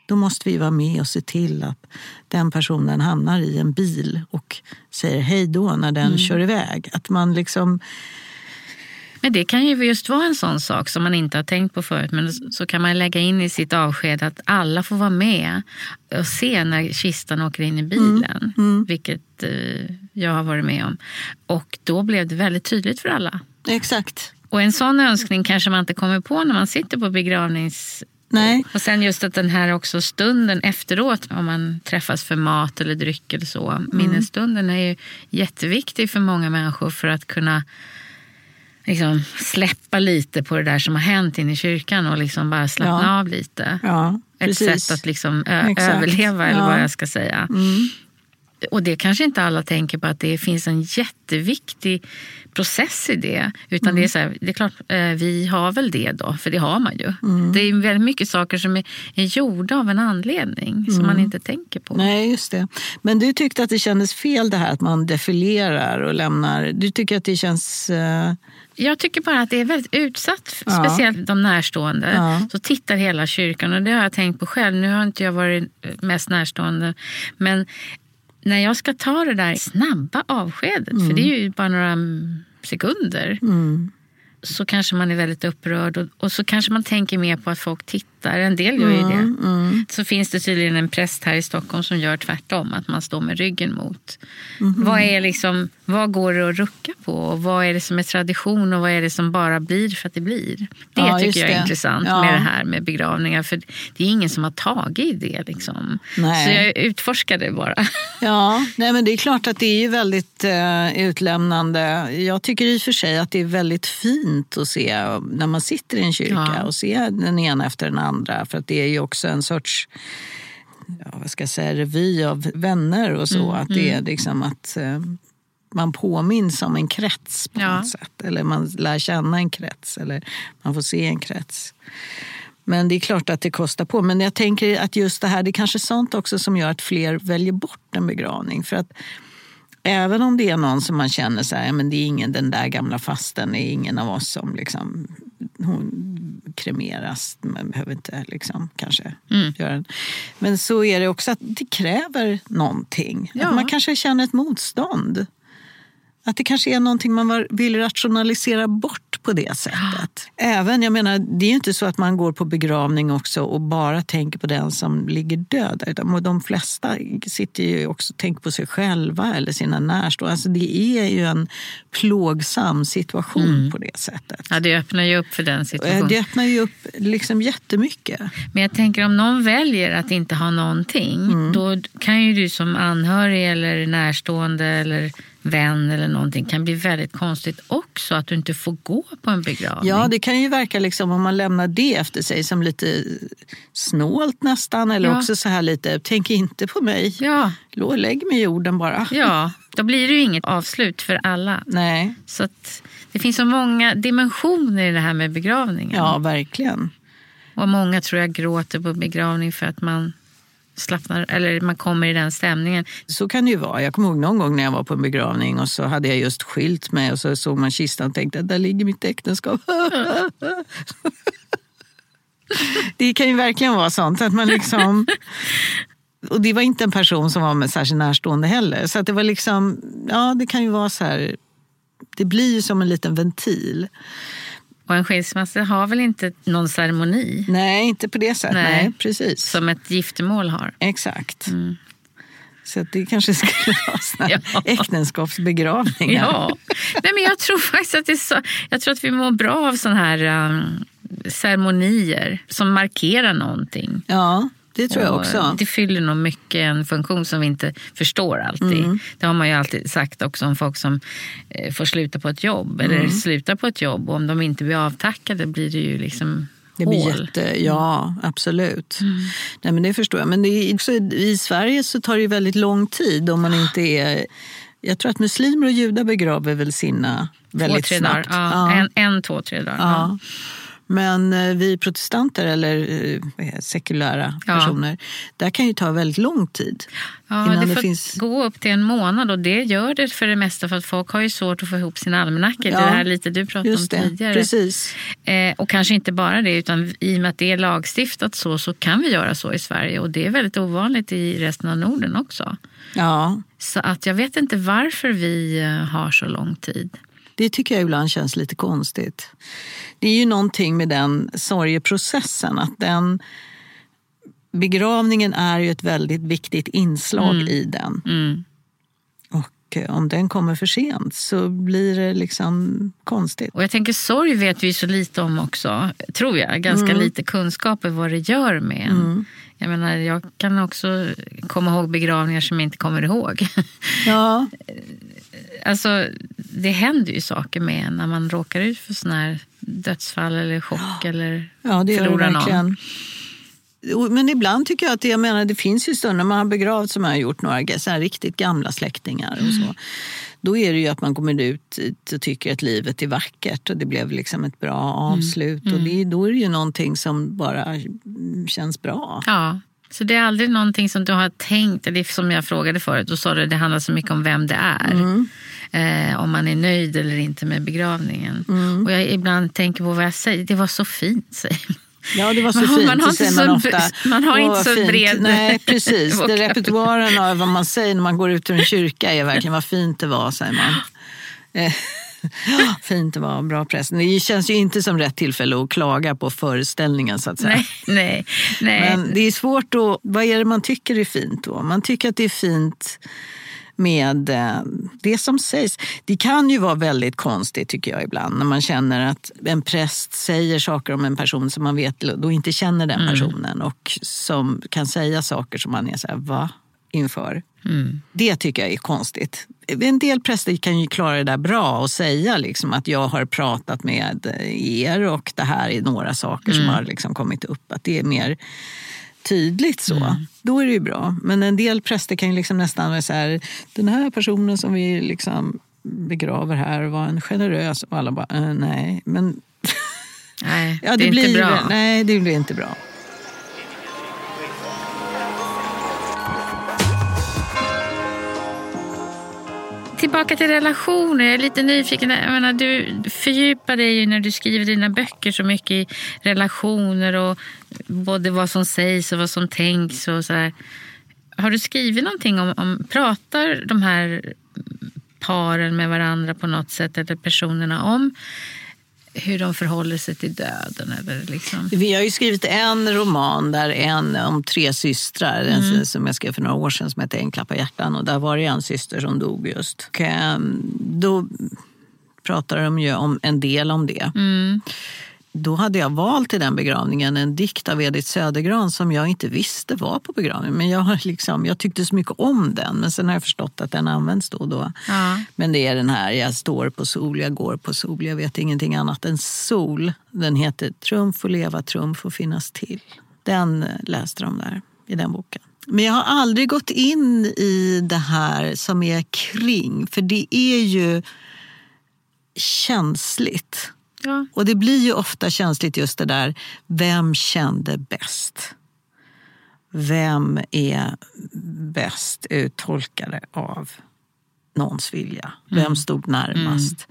Speaker 2: Då måste vi vara med och se till att den personen hamnar i en bil och säger hej då när den kör iväg. Att man liksom...
Speaker 1: Men det kan ju just vara en sån sak som man inte har tänkt på förut. Men så kan man lägga in i sitt avsked att alla får vara med och se när kistan åker in i bilen. Vilket eh, jag har varit med om. Och då blev det väldigt tydligt för alla.
Speaker 2: Exakt.
Speaker 1: Och en sån önskning kanske man inte kommer på när man sitter på begravnings...
Speaker 2: Nej.
Speaker 1: Och sen just att den här också stunden efteråt, om man träffas för mat eller dryck eller så. Minnesstunden är ju jätteviktig för många människor för att kunna liksom släppa lite på det där som har hänt inne i kyrkan och liksom bara slappna
Speaker 2: Ja.
Speaker 1: av lite.
Speaker 2: Ja,
Speaker 1: Ett
Speaker 2: precis.
Speaker 1: sätt att liksom
Speaker 2: Exakt.
Speaker 1: överleva, eller
Speaker 2: Ja.
Speaker 1: vad jag ska säga.
Speaker 2: Mm.
Speaker 1: Och det kanske inte alla tänker på att det finns en jätteviktig process i det. Utan det är så här, det är klart, eh, vi har väl det då, för det har man ju. Det är väldigt mycket saker som är, är gjorda av en anledning som man inte tänker på.
Speaker 2: Nej, just det. Men du tyckte att det kändes fel det här att man defilerar och lämnar... Du tycker att det känns... eh,
Speaker 1: Jag tycker bara att det är väldigt utsatt,
Speaker 2: Ja.
Speaker 1: speciellt de närstående.
Speaker 2: Ja.
Speaker 1: Så tittar hela kyrkan och det har jag tänkt på själv. Nu har inte jag varit mest närstående. Men när jag ska ta det där snabba avskedet, för det är ju bara några mm, sekunder. Så kanske man är väldigt upprörd och, och så kanske man tänker mer på att folk tittar. En del gör ju det. Så finns det tydligen en präst här i Stockholm som gör tvärtom. Att man står med ryggen mot. Vad, är liksom, vad går det att rucka på? Och vad är det som är tradition och vad är det som bara blir för att det blir? Det
Speaker 2: Ja,
Speaker 1: tycker jag är
Speaker 2: det.
Speaker 1: intressant
Speaker 2: Ja.
Speaker 1: med det här med begravningar. För det är ingen som har tagit i det. Liksom.
Speaker 2: Nej.
Speaker 1: Så jag utforskar det bara.
Speaker 2: Ja, nej men det är klart att det är väldigt eh, utlämnande. Jag tycker i och för sig att det är väldigt fint att se när man sitter i en kyrka
Speaker 1: Ja.
Speaker 2: och se den ena efter den andra. För att det är ju också en sorts ja, vad ska jag säga, revy av vänner och så. att det är liksom att eh, man påminns om en krets på
Speaker 1: Ja.
Speaker 2: något sätt. Eller man lär känna en krets. Eller man får se en krets. Men det är klart att det kostar på. Men jag tänker att just det här, det är kanske sånt också som gör att fler väljer bort en begravning. För att även om det är någon som man känner så här, ja, men det är ingen, den där gamla fasten är ingen av oss som liksom, hon kremeras. Man behöver inte liksom, kanske göra den. Men så är det också att det kräver någonting.
Speaker 1: Ja.
Speaker 2: Att man kanske känner ett motstånd. Att det kanske är någonting man vill rationalisera bort på det sättet. Även, jag menar, det är ju inte så att man går på begravning också och bara tänker på den som ligger död. Utan de flesta sitter ju också och tänker på sig själva eller sina närstående. Alltså det är ju en plågsam situation på det sättet.
Speaker 1: Ja, det öppnar ju upp för den
Speaker 2: Eh,
Speaker 1: situationen.
Speaker 2: Det öppnar ju upp liksom jättemycket.
Speaker 1: Men jag tänker om någon väljer att inte ha någonting,
Speaker 2: Mm.
Speaker 1: då kan ju du som anhörig eller närstående eller vän eller någonting kan bli väldigt konstigt också att du inte får gå på en begravning.
Speaker 2: Ja, det kan ju verka liksom om man lämnar det efter sig som lite snålt nästan. Eller
Speaker 1: Ja.
Speaker 2: också så här lite, tänk inte på mig.
Speaker 1: ja,
Speaker 2: Lägg mig i jorden bara.
Speaker 1: ja, då blir det ju inget avslut för alla.
Speaker 2: Nej,
Speaker 1: Så att det finns så många dimensioner i det här med begravningen.
Speaker 2: ja verkligen.
Speaker 1: Och många tror jag gråter på begravning för att man slappnar, eller man kommer i den stämningen.
Speaker 2: Så kan det ju vara. Jag kommer ihåg någon gång när jag var på en begravning och så hade jag just skilt mig och så såg man kistan och tänkte där ligger mitt äktenskap. det kan ju verkligen vara sånt att man liksom... Och det var inte en person som var med särskilt närstående heller. Så att det var liksom, ja det kan ju vara så här, det blir ju som en liten ventil.
Speaker 1: Och en skilsmässa har väl inte någon ceremoni
Speaker 2: Nej, inte på det sättet.
Speaker 1: Nej.
Speaker 2: Nej, precis.
Speaker 1: som ett giftermål har.
Speaker 2: Exakt. Så att det kanske skulle vara såna
Speaker 1: Ja.
Speaker 2: äktenskapsbegravningar.
Speaker 1: Ja, Nej, men jag tror faktiskt att det är så, jag tror att vi mår bra av sådana här um, ceremonier som markerar någonting.
Speaker 2: Ja, det tror jag också.
Speaker 1: Det fyller nog mycket en funktion som vi inte förstår alltid.
Speaker 2: Mm.
Speaker 1: Det har man ju alltid sagt också om folk som eh, får sluta på ett jobb eller
Speaker 2: Mm.
Speaker 1: slutar på ett jobb. Och om de inte blir avtackade blir det ju liksom
Speaker 2: Det blir jätte, ja, absolut. Nej, men det förstår jag. Men det är också, i Sverige så tar det ju väldigt lång tid om man inte är... Jag tror att muslimer och judar begraver väl sina
Speaker 1: Två,
Speaker 2: väldigt
Speaker 1: tre dagar.
Speaker 2: snabbt.
Speaker 1: Ja,
Speaker 2: Ja.
Speaker 1: En, en, två, tre dagar. Ja.
Speaker 2: Men eh, vi protestanter eller eh, sekulära
Speaker 1: Ja.
Speaker 2: personer, där kan ju ta väldigt lång tid.
Speaker 1: Ja,
Speaker 2: innan
Speaker 1: det
Speaker 2: det
Speaker 1: får
Speaker 2: finns-
Speaker 1: gå upp till en månad och det gör det för det mesta för att folk har ju svårt att få ihop sina almanackor.
Speaker 2: Ja,
Speaker 1: det här lite du pratade om tidigare.
Speaker 2: precis.
Speaker 1: Eh, och kanske inte bara det, utan i och med att det är lagstiftat så, så kan vi göra så i Sverige. Och det är väldigt ovanligt i resten av Norden också.
Speaker 2: Ja,
Speaker 1: Så att jag vet inte varför vi eh, har så lång tid.
Speaker 2: Det tycker jag ibland känns lite konstigt. Det är ju någonting med den sorgeprocessen. Att den Begravningen är ju ett väldigt viktigt inslag i den.
Speaker 1: Mm.
Speaker 2: Och eh, om den kommer för sent så blir det liksom konstigt.
Speaker 1: Och jag tänker sorg vet vi så lite om också, tror jag. Ganska
Speaker 2: Mm.
Speaker 1: lite kunskap i vad det gör med en. Jag menar, jag kan också komma ihåg begravningar som jag inte kommer ihåg.
Speaker 2: Ja,
Speaker 1: Alltså, det händer ju saker med en när man råkar ut för såna här dödsfall eller chock eller
Speaker 2: ja det gör det
Speaker 1: förlorar någon.
Speaker 2: verkligen. Men ibland tycker jag att det, jag menar, det finns ju stunder man har begravt som jag har gjort några så riktigt gamla släktingar. och så. Då är det ju att man kommer ut och tycker att livet är vackert och det blev liksom ett bra avslut. Och det, då är det ju någonting som bara känns bra.
Speaker 1: Ja, så det är aldrig någonting som du har tänkt, eller som jag frågade förut, då sa du att det handlar så mycket om vem det är. Eh, om man är nöjd eller inte med begravningen. Och jag ibland tänker på vad jag säger, det var så fint säger man.
Speaker 2: Ja, det var så
Speaker 1: Man
Speaker 2: fint.
Speaker 1: man har inte så-
Speaker 2: man ofta.
Speaker 1: man har inte så
Speaker 2: fint.
Speaker 1: bred
Speaker 2: Nej, precis. Det repertoaren av vad man säger när man går ut ur en kyrka är verkligen vad fint det var, säger man. Fint det var, bra präst. Det känns ju inte som rätt tillfälle att klaga på föreställningen så att säga.
Speaker 1: Nej, nej, nej.
Speaker 2: Men det är svårt att... Vad är det man tycker är fint då? Man tycker att det är fint med eh, det som sägs. Det kan ju vara väldigt konstigt tycker jag ibland när man känner att en präst säger saker om en person som man vet då inte känner den personen och som kan säga saker som man är så här, va? Inför. Det tycker jag är konstigt. En del präster kan ju klara det där bra och säga liksom att jag har pratat med er och det här är några saker som har liksom kommit upp. Att det är mer tydligt så. Då är det ju bra. Men en del präster kan ju liksom nästan vara så här, den här personen som vi liksom begraver här var en generös... Och alla bara, eh, nej. Men
Speaker 1: nej,
Speaker 2: ja,
Speaker 1: det, är
Speaker 2: blir,
Speaker 1: inte bra.
Speaker 2: Nej, det blir inte bra.
Speaker 1: Tillbaka till relationer. Jag är lite nyfiken. Jag menar, du fördjupar dig ju när du skriver dina böcker så mycket i relationer och både vad som sägs och vad som tänks. Och så här. Har du skrivit någonting om, om... Pratar de här paren med varandra på något sätt, eller personerna, om hur de förhåller sig till döden? Eller liksom?
Speaker 2: Vi har ju skrivit en roman där en om tre systrar en som jag skrev för några år sedan som heter En klappa hjärtan. Och där var det en syster som dog just. Och, ehm, då pratar de ju om en del om det. Då hade jag valt till den begravningen en dikt av Edith Södergran som jag inte visste var på begravningen. Men jag, har liksom, jag tyckte så mycket om den, men sen har jag förstått att den används då och då.
Speaker 1: Ja.
Speaker 2: Men det är den här, jag står på sol, jag går på sol, jag vet ingenting annat än sol. Den heter Trumf får leva, trumf får finnas till. Den eh, läste de där i den boken. Men jag har aldrig gått in i det här som är kring, för det är ju känsligt.
Speaker 1: Ja.
Speaker 2: Och det blir ju ofta känsligt just det där, vem kände bäst? Vem är bäst uttolkare av någons vilja? Vem stod närmast?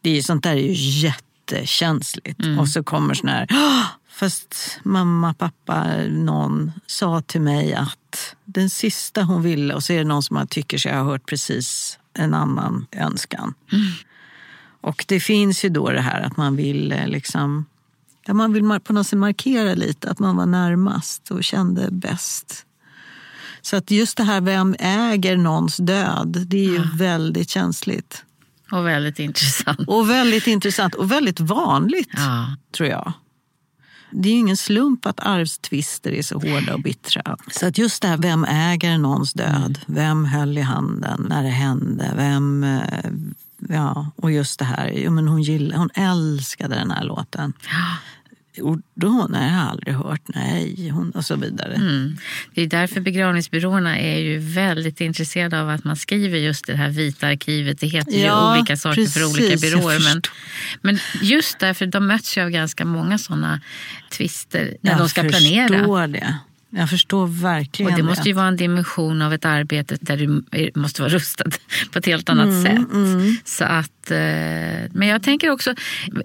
Speaker 2: Det är sånt där är ju jättekänsligt. Och så kommer sån här, "Åh, fast mamma, pappa, någon sa till mig att den sista hon ville, och så är det någon som man tycker sig ha hört precis en annan önskan. Och det finns ju då det här att man vill eh, liksom ja, man vill på något sätt markera lite att man var närmast och kände bäst. Så att just det här, vem äger någons död? Det är ju väldigt känsligt.
Speaker 1: Och väldigt intressant.
Speaker 2: Och väldigt intressant och väldigt vanligt,
Speaker 1: Ja.
Speaker 2: tror jag. Det är ju ingen slump att arvstvister är så hårda och bittra. Så att just det här, vem äger någons död? Vem höll i handen när det hände? Vem... Ja, och just det här, jo, men hon, gillade, hon älskade den här låten. Gjorde hon? Nej, jag har aldrig hört. Nej, hon, och så vidare.
Speaker 1: Mm. Det är därför begravningsbyråerna är ju väldigt intresserade av att man skriver just det här vita arkivet. Det heter ju
Speaker 2: Ja,
Speaker 1: olika saker för
Speaker 2: precis,
Speaker 1: olika
Speaker 2: jag
Speaker 1: byråer. Men, men just därför, de möts ju av ganska många sådana tvister när
Speaker 2: jag
Speaker 1: de ska planera.
Speaker 2: förstår det. Jag förstår verkligen
Speaker 1: Och det måste ju vara en dimension av ett arbete där du måste vara rustad på ett helt annat
Speaker 2: Mm,
Speaker 1: sätt. Så att, men jag tänker också,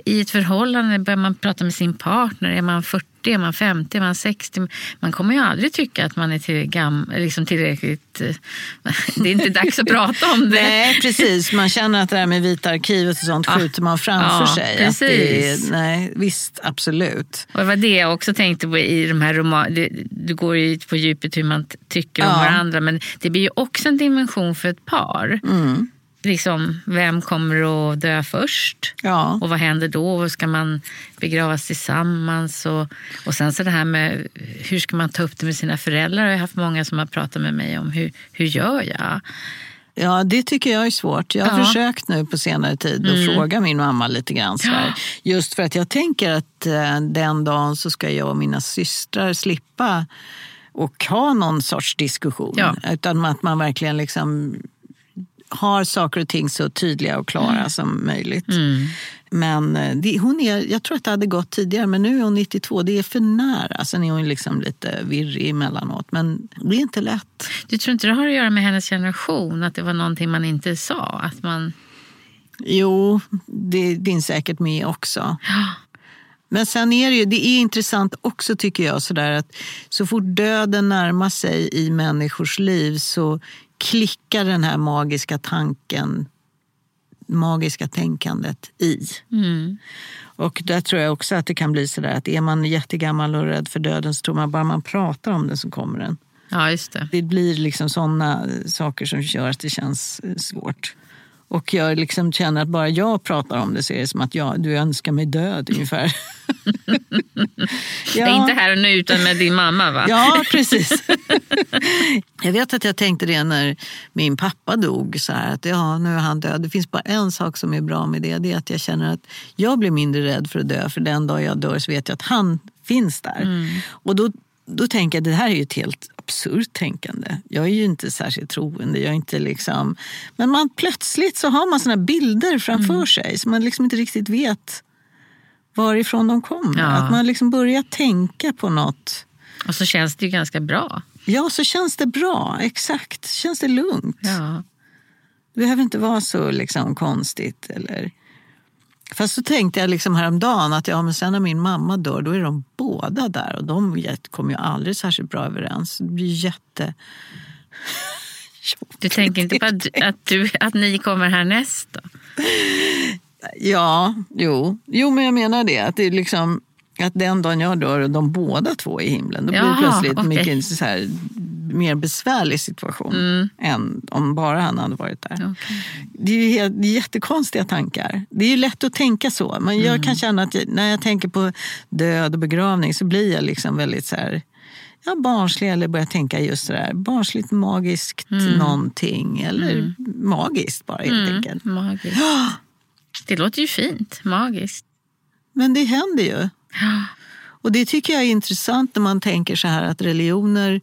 Speaker 1: i ett förhållande börjar man prata med sin partner. Är man 40, är man 50, är man 60? Man kommer ju aldrig tycka att man är till gam, liksom tillräckligt... eh, Det är inte dags att prata om det.
Speaker 2: Nej, precis. Man känner att det där med Vita arkivet och sånt
Speaker 1: Ja.
Speaker 2: skjuter man framför
Speaker 1: Ja,
Speaker 2: sig.
Speaker 1: Precis.
Speaker 2: är, nej, visst, absolut.
Speaker 1: Och det var det jag också tänkte på i de här romanerna. Du går ju på djupet hur man tycker om
Speaker 2: Ja.
Speaker 1: varandra. Men det blir ju också en dimension för ett par.
Speaker 2: Mm.
Speaker 1: Liksom, vem kommer att dö först?
Speaker 2: Ja.
Speaker 1: Och vad händer då? Och ska man begravas tillsammans? Och, och sen så det här med hur ska man ta upp det med sina föräldrar? Jag har haft många som har pratat med mig om hur, hur gör jag?
Speaker 2: Ja, det tycker jag är svårt. Jag har
Speaker 1: Ja.
Speaker 2: försökt nu på senare tid att fråga min mamma lite grann. Här. Just för att jag tänker att eh, den dagen så ska jag och mina systrar slippa och ha någon sorts diskussion.
Speaker 1: Ja.
Speaker 2: Utan att man verkligen liksom har saker och ting så tydliga och klara som möjligt. Men eh, det, hon är, jag tror att det hade gått tidigare, men nu är hon 92. Det är för nära. Sen är hon liksom lite virrig emellanåt. Men det är inte lätt.
Speaker 1: Du tror inte det har att göra med hennes generation? Att det var någonting man inte sa? Att man...
Speaker 2: Jo, det finns säkert med också. Men sen är det ju, det är intressant också tycker jag sådär att så fort döden närmar sig i människors liv så klickar den här magiska tanken, magiska tänkandet i.
Speaker 1: Mm.
Speaker 2: Och där tror jag också att det kan bli sådär att är man jättegammal och rädd för döden så tror man bara man pratar om den så kommer den.
Speaker 1: Ja, just det.
Speaker 2: Det blir liksom sådana saker som gör att det känns eh, svårt. Och jag liksom känner att bara jag pratar om det så är det som att jag, du önskar mig död ungefär.
Speaker 1: Det är inte här och nu utan med din mamma va?
Speaker 2: Ja, precis. jag vet att jag tänkte det när min pappa dog. Så här, att ja, nu är han död. Det finns bara en sak som är bra med det. Det är att jag känner att jag blir mindre rädd för att dö. För den dag jag dör så vet jag att han finns där. Och då, då tänker jag det här är ju ett helt absurt tänkande. Jag är ju inte särskilt troende. Jag är inte liksom... Men man, plötsligt så har man såna bilder framför sig som man liksom inte riktigt vet varifrån de kommer.
Speaker 1: Ja.
Speaker 2: Att man liksom börjar tänka på något.
Speaker 1: Och så känns det ju ganska bra.
Speaker 2: Ja, så känns det bra. Exakt. Känns det lugnt.
Speaker 1: Ja.
Speaker 2: Det behöver inte vara så liksom konstigt. Eller... Fast så tänkte jag liksom häromdagen att ja, men sen när min mamma dör då är de båda där och de kommer ju aldrig särskilt bra överens. Det blir jätte...
Speaker 1: Du tänker inte på att, att, du, att ni kommer härnäst då?
Speaker 2: Ja, jo. jo, men jag menar det. Att det är liksom att den dagen jag dör och de båda två i himlen, då blir det
Speaker 1: Jaha,
Speaker 2: plötsligt
Speaker 1: okej.
Speaker 2: mycket så här, mer besvärlig situation än om bara han hade varit där.
Speaker 1: Okej.
Speaker 2: Det är ju helt, det är jättekonstiga tankar. Det är ju lätt att tänka så. Men jag kan känna att när jag tänker på död och begravning så blir jag liksom väldigt så här, ja, barnslig eller börjar tänka just så där barnsligt magiskt någonting. Eller magiskt bara helt enkelt.
Speaker 1: Magiskt. Det låter ju fint. Magiskt.
Speaker 2: Men det händer ju. Och det tycker jag är intressant när man tänker så här att religioner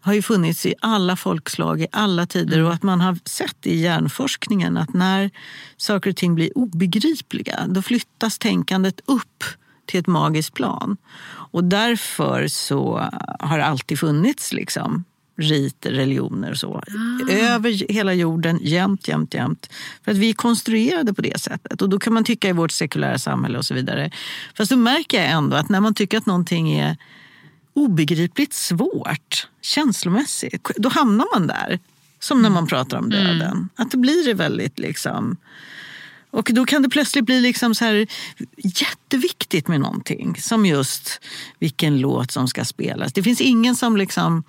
Speaker 2: har ju funnits i alla folkslag i alla tider och att man har sett i hjärnforskningen att när saker och ting blir obegripliga då flyttas tänkandet upp till ett magiskt plan. Och därför så har det alltid funnits liksom riter, religioner och så. Över hela jorden, jämt, jämt, jämt. För att vi är konstruerade på det sättet. Och då kan man tycka i vårt sekulära samhälle och så vidare. Fast då märker jag ändå att när man tycker att någonting är obegripligt svårt känslomässigt, då hamnar man där. Som när man pratar om döden. Att då blir det väldigt liksom... Och då kan det plötsligt bli liksom så här jätteviktigt med någonting. Som just vilken låt som ska spelas. Det finns ingen som liksom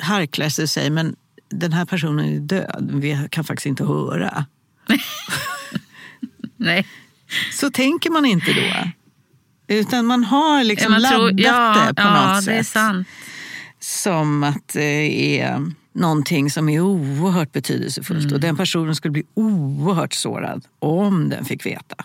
Speaker 2: harklar sig och säger men den här personen är död, vi kan faktiskt inte höra.
Speaker 1: Nej.
Speaker 2: Så tänker man inte då. Utan man har liksom
Speaker 1: Man
Speaker 2: laddat
Speaker 1: tror- ja,
Speaker 2: det på
Speaker 1: ja,
Speaker 2: något
Speaker 1: det
Speaker 2: sätt. Som att det är någonting som är oerhört betydelsefullt.
Speaker 1: Mm.
Speaker 2: Och den personen skulle bli oerhört sårad om den fick veta.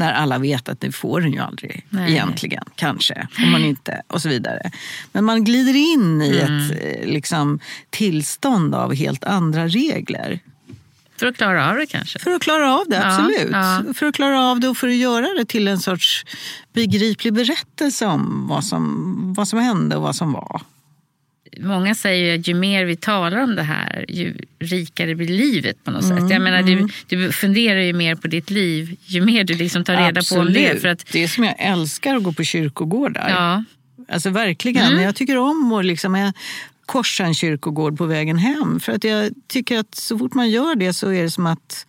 Speaker 2: När alla vet att det får den ju aldrig
Speaker 1: Nej.
Speaker 2: egentligen. Kanske. Om man inte, och så vidare. Men man glider in i
Speaker 1: Mm.
Speaker 2: ett eh, liksom, tillstånd av helt andra regler.
Speaker 1: För att klara av det kanske.
Speaker 2: För att klara av det,
Speaker 1: Ja,
Speaker 2: absolut.
Speaker 1: ja.
Speaker 2: För att klara av det och för att göra det till en sorts begriplig berättelse om vad som, vad som hände och vad som var.
Speaker 1: Många säger att ju mer vi talar om det här, ju rikare blir livet på något
Speaker 2: Mm,
Speaker 1: sätt. Jag menar, du, du funderar ju mer på ditt liv ju mer du liksom tar reda på om det. För att,
Speaker 2: Det är som jag älskar att gå på kyrkogårdar.
Speaker 1: ja,
Speaker 2: Alltså verkligen. Jag tycker om att liksom, jag korsa en kyrkogård på vägen hem. För att jag tycker att så fort man gör det så är det som att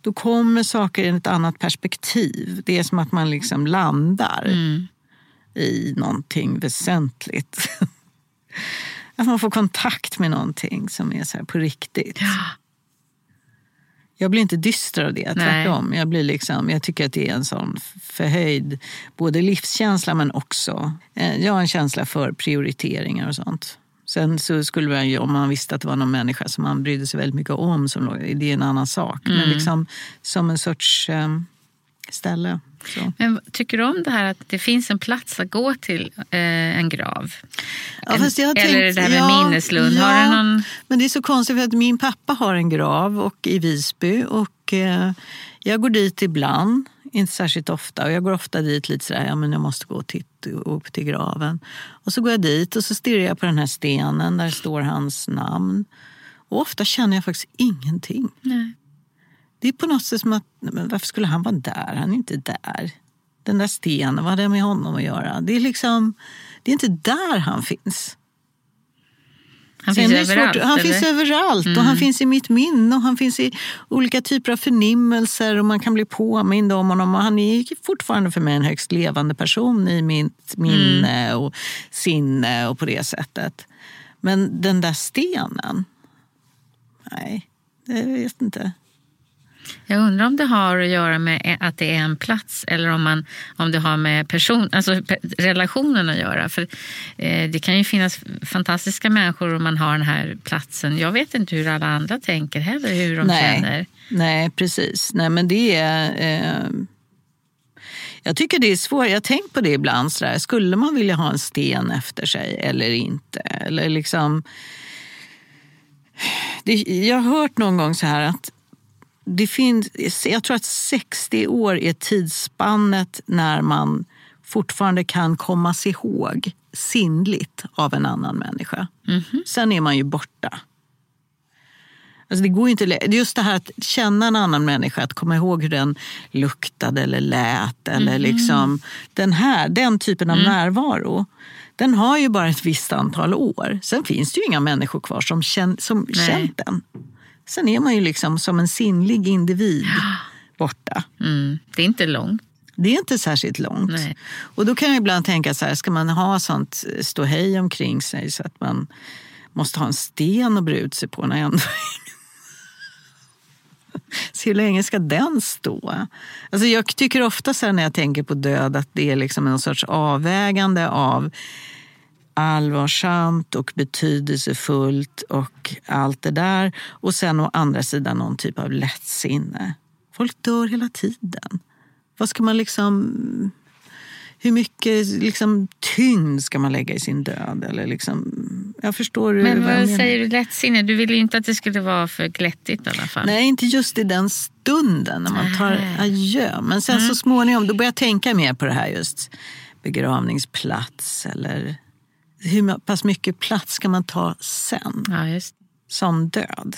Speaker 2: då kommer saker i ett annat perspektiv. Det är som att man liksom landar i någonting väsentligt. Att man får kontakt med någonting som är så här på riktigt. Jag blir inte dyster av det,
Speaker 1: Nej.
Speaker 2: tvärtom. Jag, blir liksom, jag tycker att det är en sån förhöjd både livskänsla men också eh, jag har en känsla för prioriteringar och sånt. Sen så skulle man ju, om man visste att det var någon människa som man brydde sig väldigt mycket om, som det är en annan sak. Men liksom som en sorts eh, ställe. Så.
Speaker 1: Men tycker du om det här att det finns en plats att gå till eh, en grav?
Speaker 2: Ja, har
Speaker 1: Eller
Speaker 2: tänkt-
Speaker 1: det här med
Speaker 2: ja,
Speaker 1: minneslund.
Speaker 2: ja.
Speaker 1: Har du någon...
Speaker 2: Men det är så konstigt för att min pappa har en grav och, i Visby och eh, jag går dit ibland, inte särskilt ofta. Och jag går ofta dit lite sådär, ja men jag måste gå och titta upp till graven. Och så går jag dit och så stirrar jag på den här stenen där står hans namn. Och ofta känner jag faktiskt ingenting.
Speaker 1: Nej.
Speaker 2: Det är på något sätt som att, men varför skulle han vara där? Han är inte där. Den där stenen, vad har det med honom att göra? Det är liksom, det är inte där han finns.
Speaker 1: Han
Speaker 2: Sen
Speaker 1: finns
Speaker 2: det svårt-
Speaker 1: överallt?
Speaker 2: Han
Speaker 1: eller? Mm.
Speaker 2: finns överallt och han finns i mitt minne och han finns i olika typer av förnimmelser och man kan bli påmind om honom. Och han är fortfarande för mig en högst levande person i mitt minne
Speaker 1: Mm.
Speaker 2: och sinne och på det sättet. Men den där stenen, nej, jag vet inte.
Speaker 1: Jag undrar om det har att göra med att det är en plats eller om, man, om det har med person, alltså relationen att göra. För eh, Det kan ju finnas fantastiska människor om man har den här platsen. Jag vet inte hur alla andra tänker heller, hur de känner.
Speaker 2: Nej, nej, precis. Nej, men det är... Eh, jag tycker det är svårt. Jag har tänkt på det ibland. Så där. Skulle man vilja ha en sten efter sig eller inte? Eller liksom... Det, jag har hört någon gång så här att det finns, jag tror att 60 år är tidsspannet när man fortfarande kan komma sig ihåg sinnligt av en annan människa. Sen är man ju borta. Alltså det går inte, just det här att känna en annan människa, att komma ihåg hur den luktade eller lät. Eller liksom, den, här, den typen av närvaro, den har ju bara ett visst antal år. Sen finns det ju inga människor kvar som, känn, som känt den. Sen är man ju liksom som en sinnlig individ borta.
Speaker 1: Mm. Det är inte långt.
Speaker 2: Det är inte särskilt långt.
Speaker 1: Nej.
Speaker 2: Och då kan jag ibland tänka så här, ska man ha sånt ståhej omkring sig så att man måste ha en sten att bre ut sig på när ändå Så hur länge ska den stå? Alltså jag tycker ofta så när jag tänker på död att det är liksom en sorts avvägande av allvarsamt och betydelsefullt och allt det där. Och sen å andra sidan någon typ av lättsinne. Folk dör hela tiden. Vad ska man liksom... Hur mycket liksom, tyngd ska man lägga i sin död? Eller liksom, jag förstår
Speaker 1: Men
Speaker 2: vad
Speaker 1: vad säger du lättsinne? Du vill ju inte att det skulle vara för glättigt i alla fall.
Speaker 2: Nej, inte just i den stunden när man tar adjö. Men sen så småningom då börjar jag tänka mer på det här just begravningsplats eller hur pass mycket plats ska man ta sen
Speaker 1: Ja, just
Speaker 2: som död?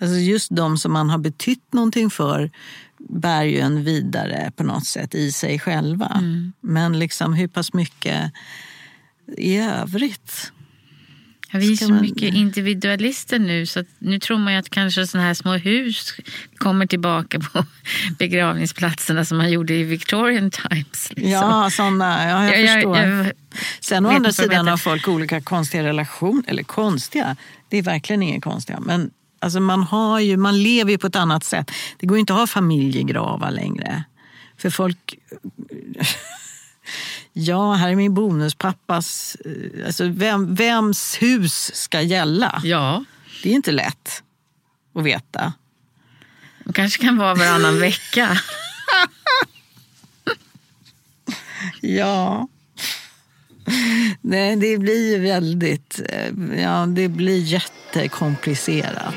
Speaker 2: Alltså just de som man har betytt någonting för bär ju en vidare på något sätt i sig själva. Men liksom hur pass mycket i övrigt?
Speaker 1: Ja, vi är så
Speaker 2: man-
Speaker 1: mycket individualister nu så nu tror man ju att kanske sådana här små hus kommer tillbaka på begravningsplatserna som man gjorde i Victorian Times. Liksom.
Speaker 2: Ja, såna, ja jag,
Speaker 1: Jag-
Speaker 2: förstår.
Speaker 1: jag- jag
Speaker 2: Sen å andra sidan har folk olika konstiga relationer. Eller konstiga, det är verkligen inget konstiga. Men alltså man, har ju, man lever ju på ett annat sätt. Det går ju inte att ha familjegravar längre. För folk... Ja, här är min bonuspappas... eh, Alltså vem, vems hus ska gälla?
Speaker 1: ja,
Speaker 2: Det är inte lätt att veta.
Speaker 1: de kanske kan vara varannan vecka.
Speaker 2: Ja. Nej, det blir ju väldigt... eh, Ja, det blir jättekomplicerat.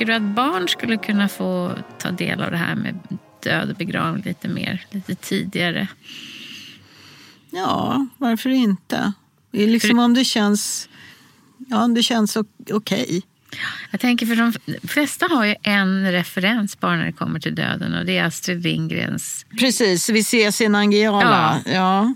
Speaker 1: Tycker du att barn skulle kunna få ta del av det här med död och begravning lite mer, lite tidigare?
Speaker 2: Ja, varför inte? Det är liksom om det känns... Ja, om det känns okej.
Speaker 1: Jag tänker för de flesta har ju en referens bara när det kommer till döden och det är Astrid Lindgrens.
Speaker 2: Precis, vi ses i Nangijala. Ja. Ja.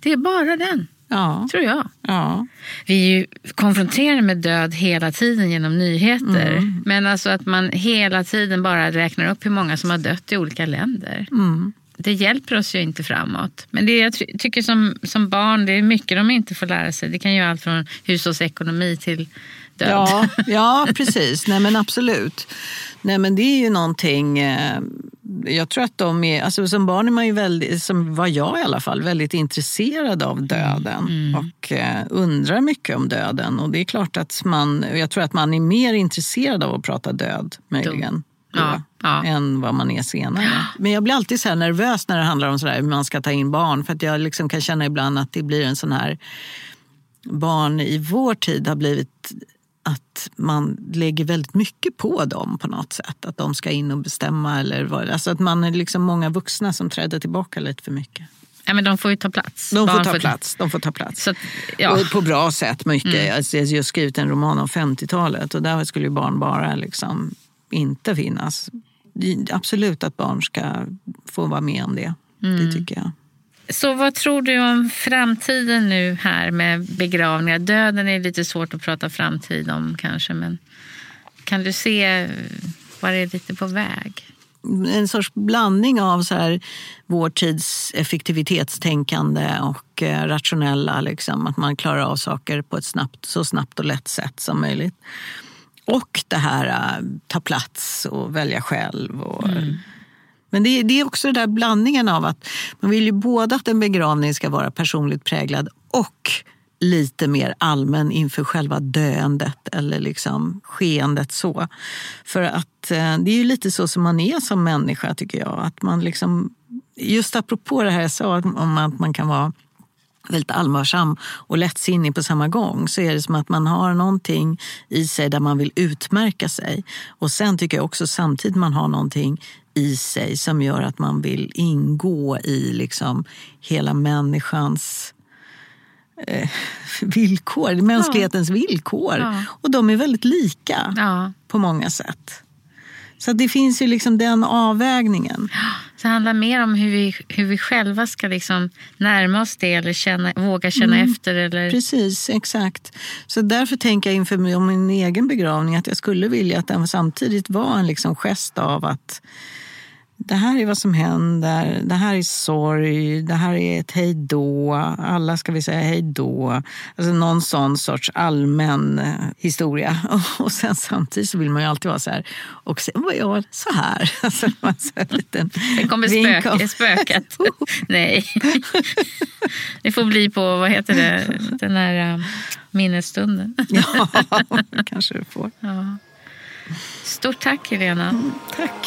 Speaker 1: Det är bara den,
Speaker 2: Ja.
Speaker 1: tror jag.
Speaker 2: ja.
Speaker 1: Vi är ju konfronterade med död hela tiden genom nyheter.
Speaker 2: Mm.
Speaker 1: Men alltså att man hela tiden bara räknar upp hur många som har dött i olika länder.
Speaker 2: Mm.
Speaker 1: Det hjälper oss ju inte framåt. Men det jag ty- tycker som, som barn, det är mycket de inte får lära sig. Det kan ju allt från hushållsekonomi till död.
Speaker 2: Ja, ja, precis. Nej, men absolut. Nej, men det är ju någonting... Eh, jag tror att de är, alltså som barn är man ju väldigt, som var jag i alla fall, väldigt intresserad av döden mm. och eh, undrar mycket om döden. Och det är klart att man, jag tror att man är mer intresserad av att prata död möjligen. Då, ja, ja. än vad man är senare. Men jag blir alltid så nervös när det handlar om så hur man ska ta in barn. För att jag liksom kan känna ibland att det blir en sån här... Barn i vår tid har blivit att man lägger väldigt mycket på dem på något sätt. Att de ska in och bestämma. Eller vad, alltså att man är liksom många vuxna som träder tillbaka lite för mycket.
Speaker 1: Ja, men de får ju ta plats.
Speaker 2: De får ta får... plats. De får ta plats. Att, ja. på bra sätt. mycket. Mm. Alltså, jag har just skrivit en roman om 50-talet och där skulle barn bara liksom inte finnas. Absolut att barn ska få vara med om det. Mm. Det tycker jag.
Speaker 1: Så vad tror du om framtiden nu här med begravningar? Döden är lite svårt att prata framtid om kanske, men kan du se var det är lite på väg?
Speaker 2: En sorts blandning av så här, vår tids effektivitetstänkande och eh, rationella, liksom, att man klarar av saker på ett snabbt, så snabbt och lätt sätt som möjligt. Och det här uh, ta plats och välja själv. Och, mm men det är, det är också den där blandningen av att man vill ju både att en begravning ska vara personligt präglad och lite mer allmän inför själva döendet eller liksom skeendet. så. För att eh, det är ju lite så som man är som människa tycker jag. Att man liksom, just apropå det här jag sa om att man kan vara väldigt allvarsam och lättsinnig på samma gång så är det som att man har någonting i sig där man vill utmärka sig. Och sen tycker jag också samtidigt man har någonting i sig som gör att man vill ingå i liksom hela människans eh, villkor, mänsklighetens ja. villkor. Ja. Och de är väldigt lika ja. på många sätt. Så det finns ju liksom den avvägningen.
Speaker 1: Så det handlar mer om hur vi, hur vi själva ska liksom närma oss det eller känna, våga känna mm. efter. Eller...
Speaker 2: Precis, exakt. Så därför tänker jag inför min egen begravning att jag skulle vilja att den samtidigt var en liksom gest av att det här är vad som händer, det här är sorg, det här är ett hejdå, alla ska vi säga hejdå. Alltså någon sån sorts allmän eh, historia. Och sen samtidigt så vill man ju alltid vara så här, och sen var jag så här. Alltså, så här liten
Speaker 1: sen kommer spök, spöket. Nej. Det får bli på, vad heter det, den här uh, minnesstunden.
Speaker 2: ja, kanske du får. Ja.
Speaker 1: Stort tack Helena. Mm,
Speaker 2: tack.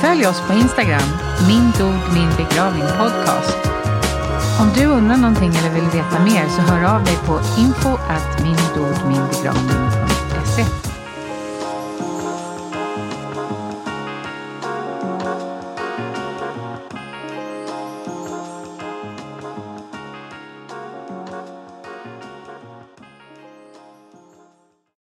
Speaker 1: Följ oss på Instagram, min dog min begravning podcast. Om du undrar någonting eller vill veta mer så hör av dig på info at min dog min begravning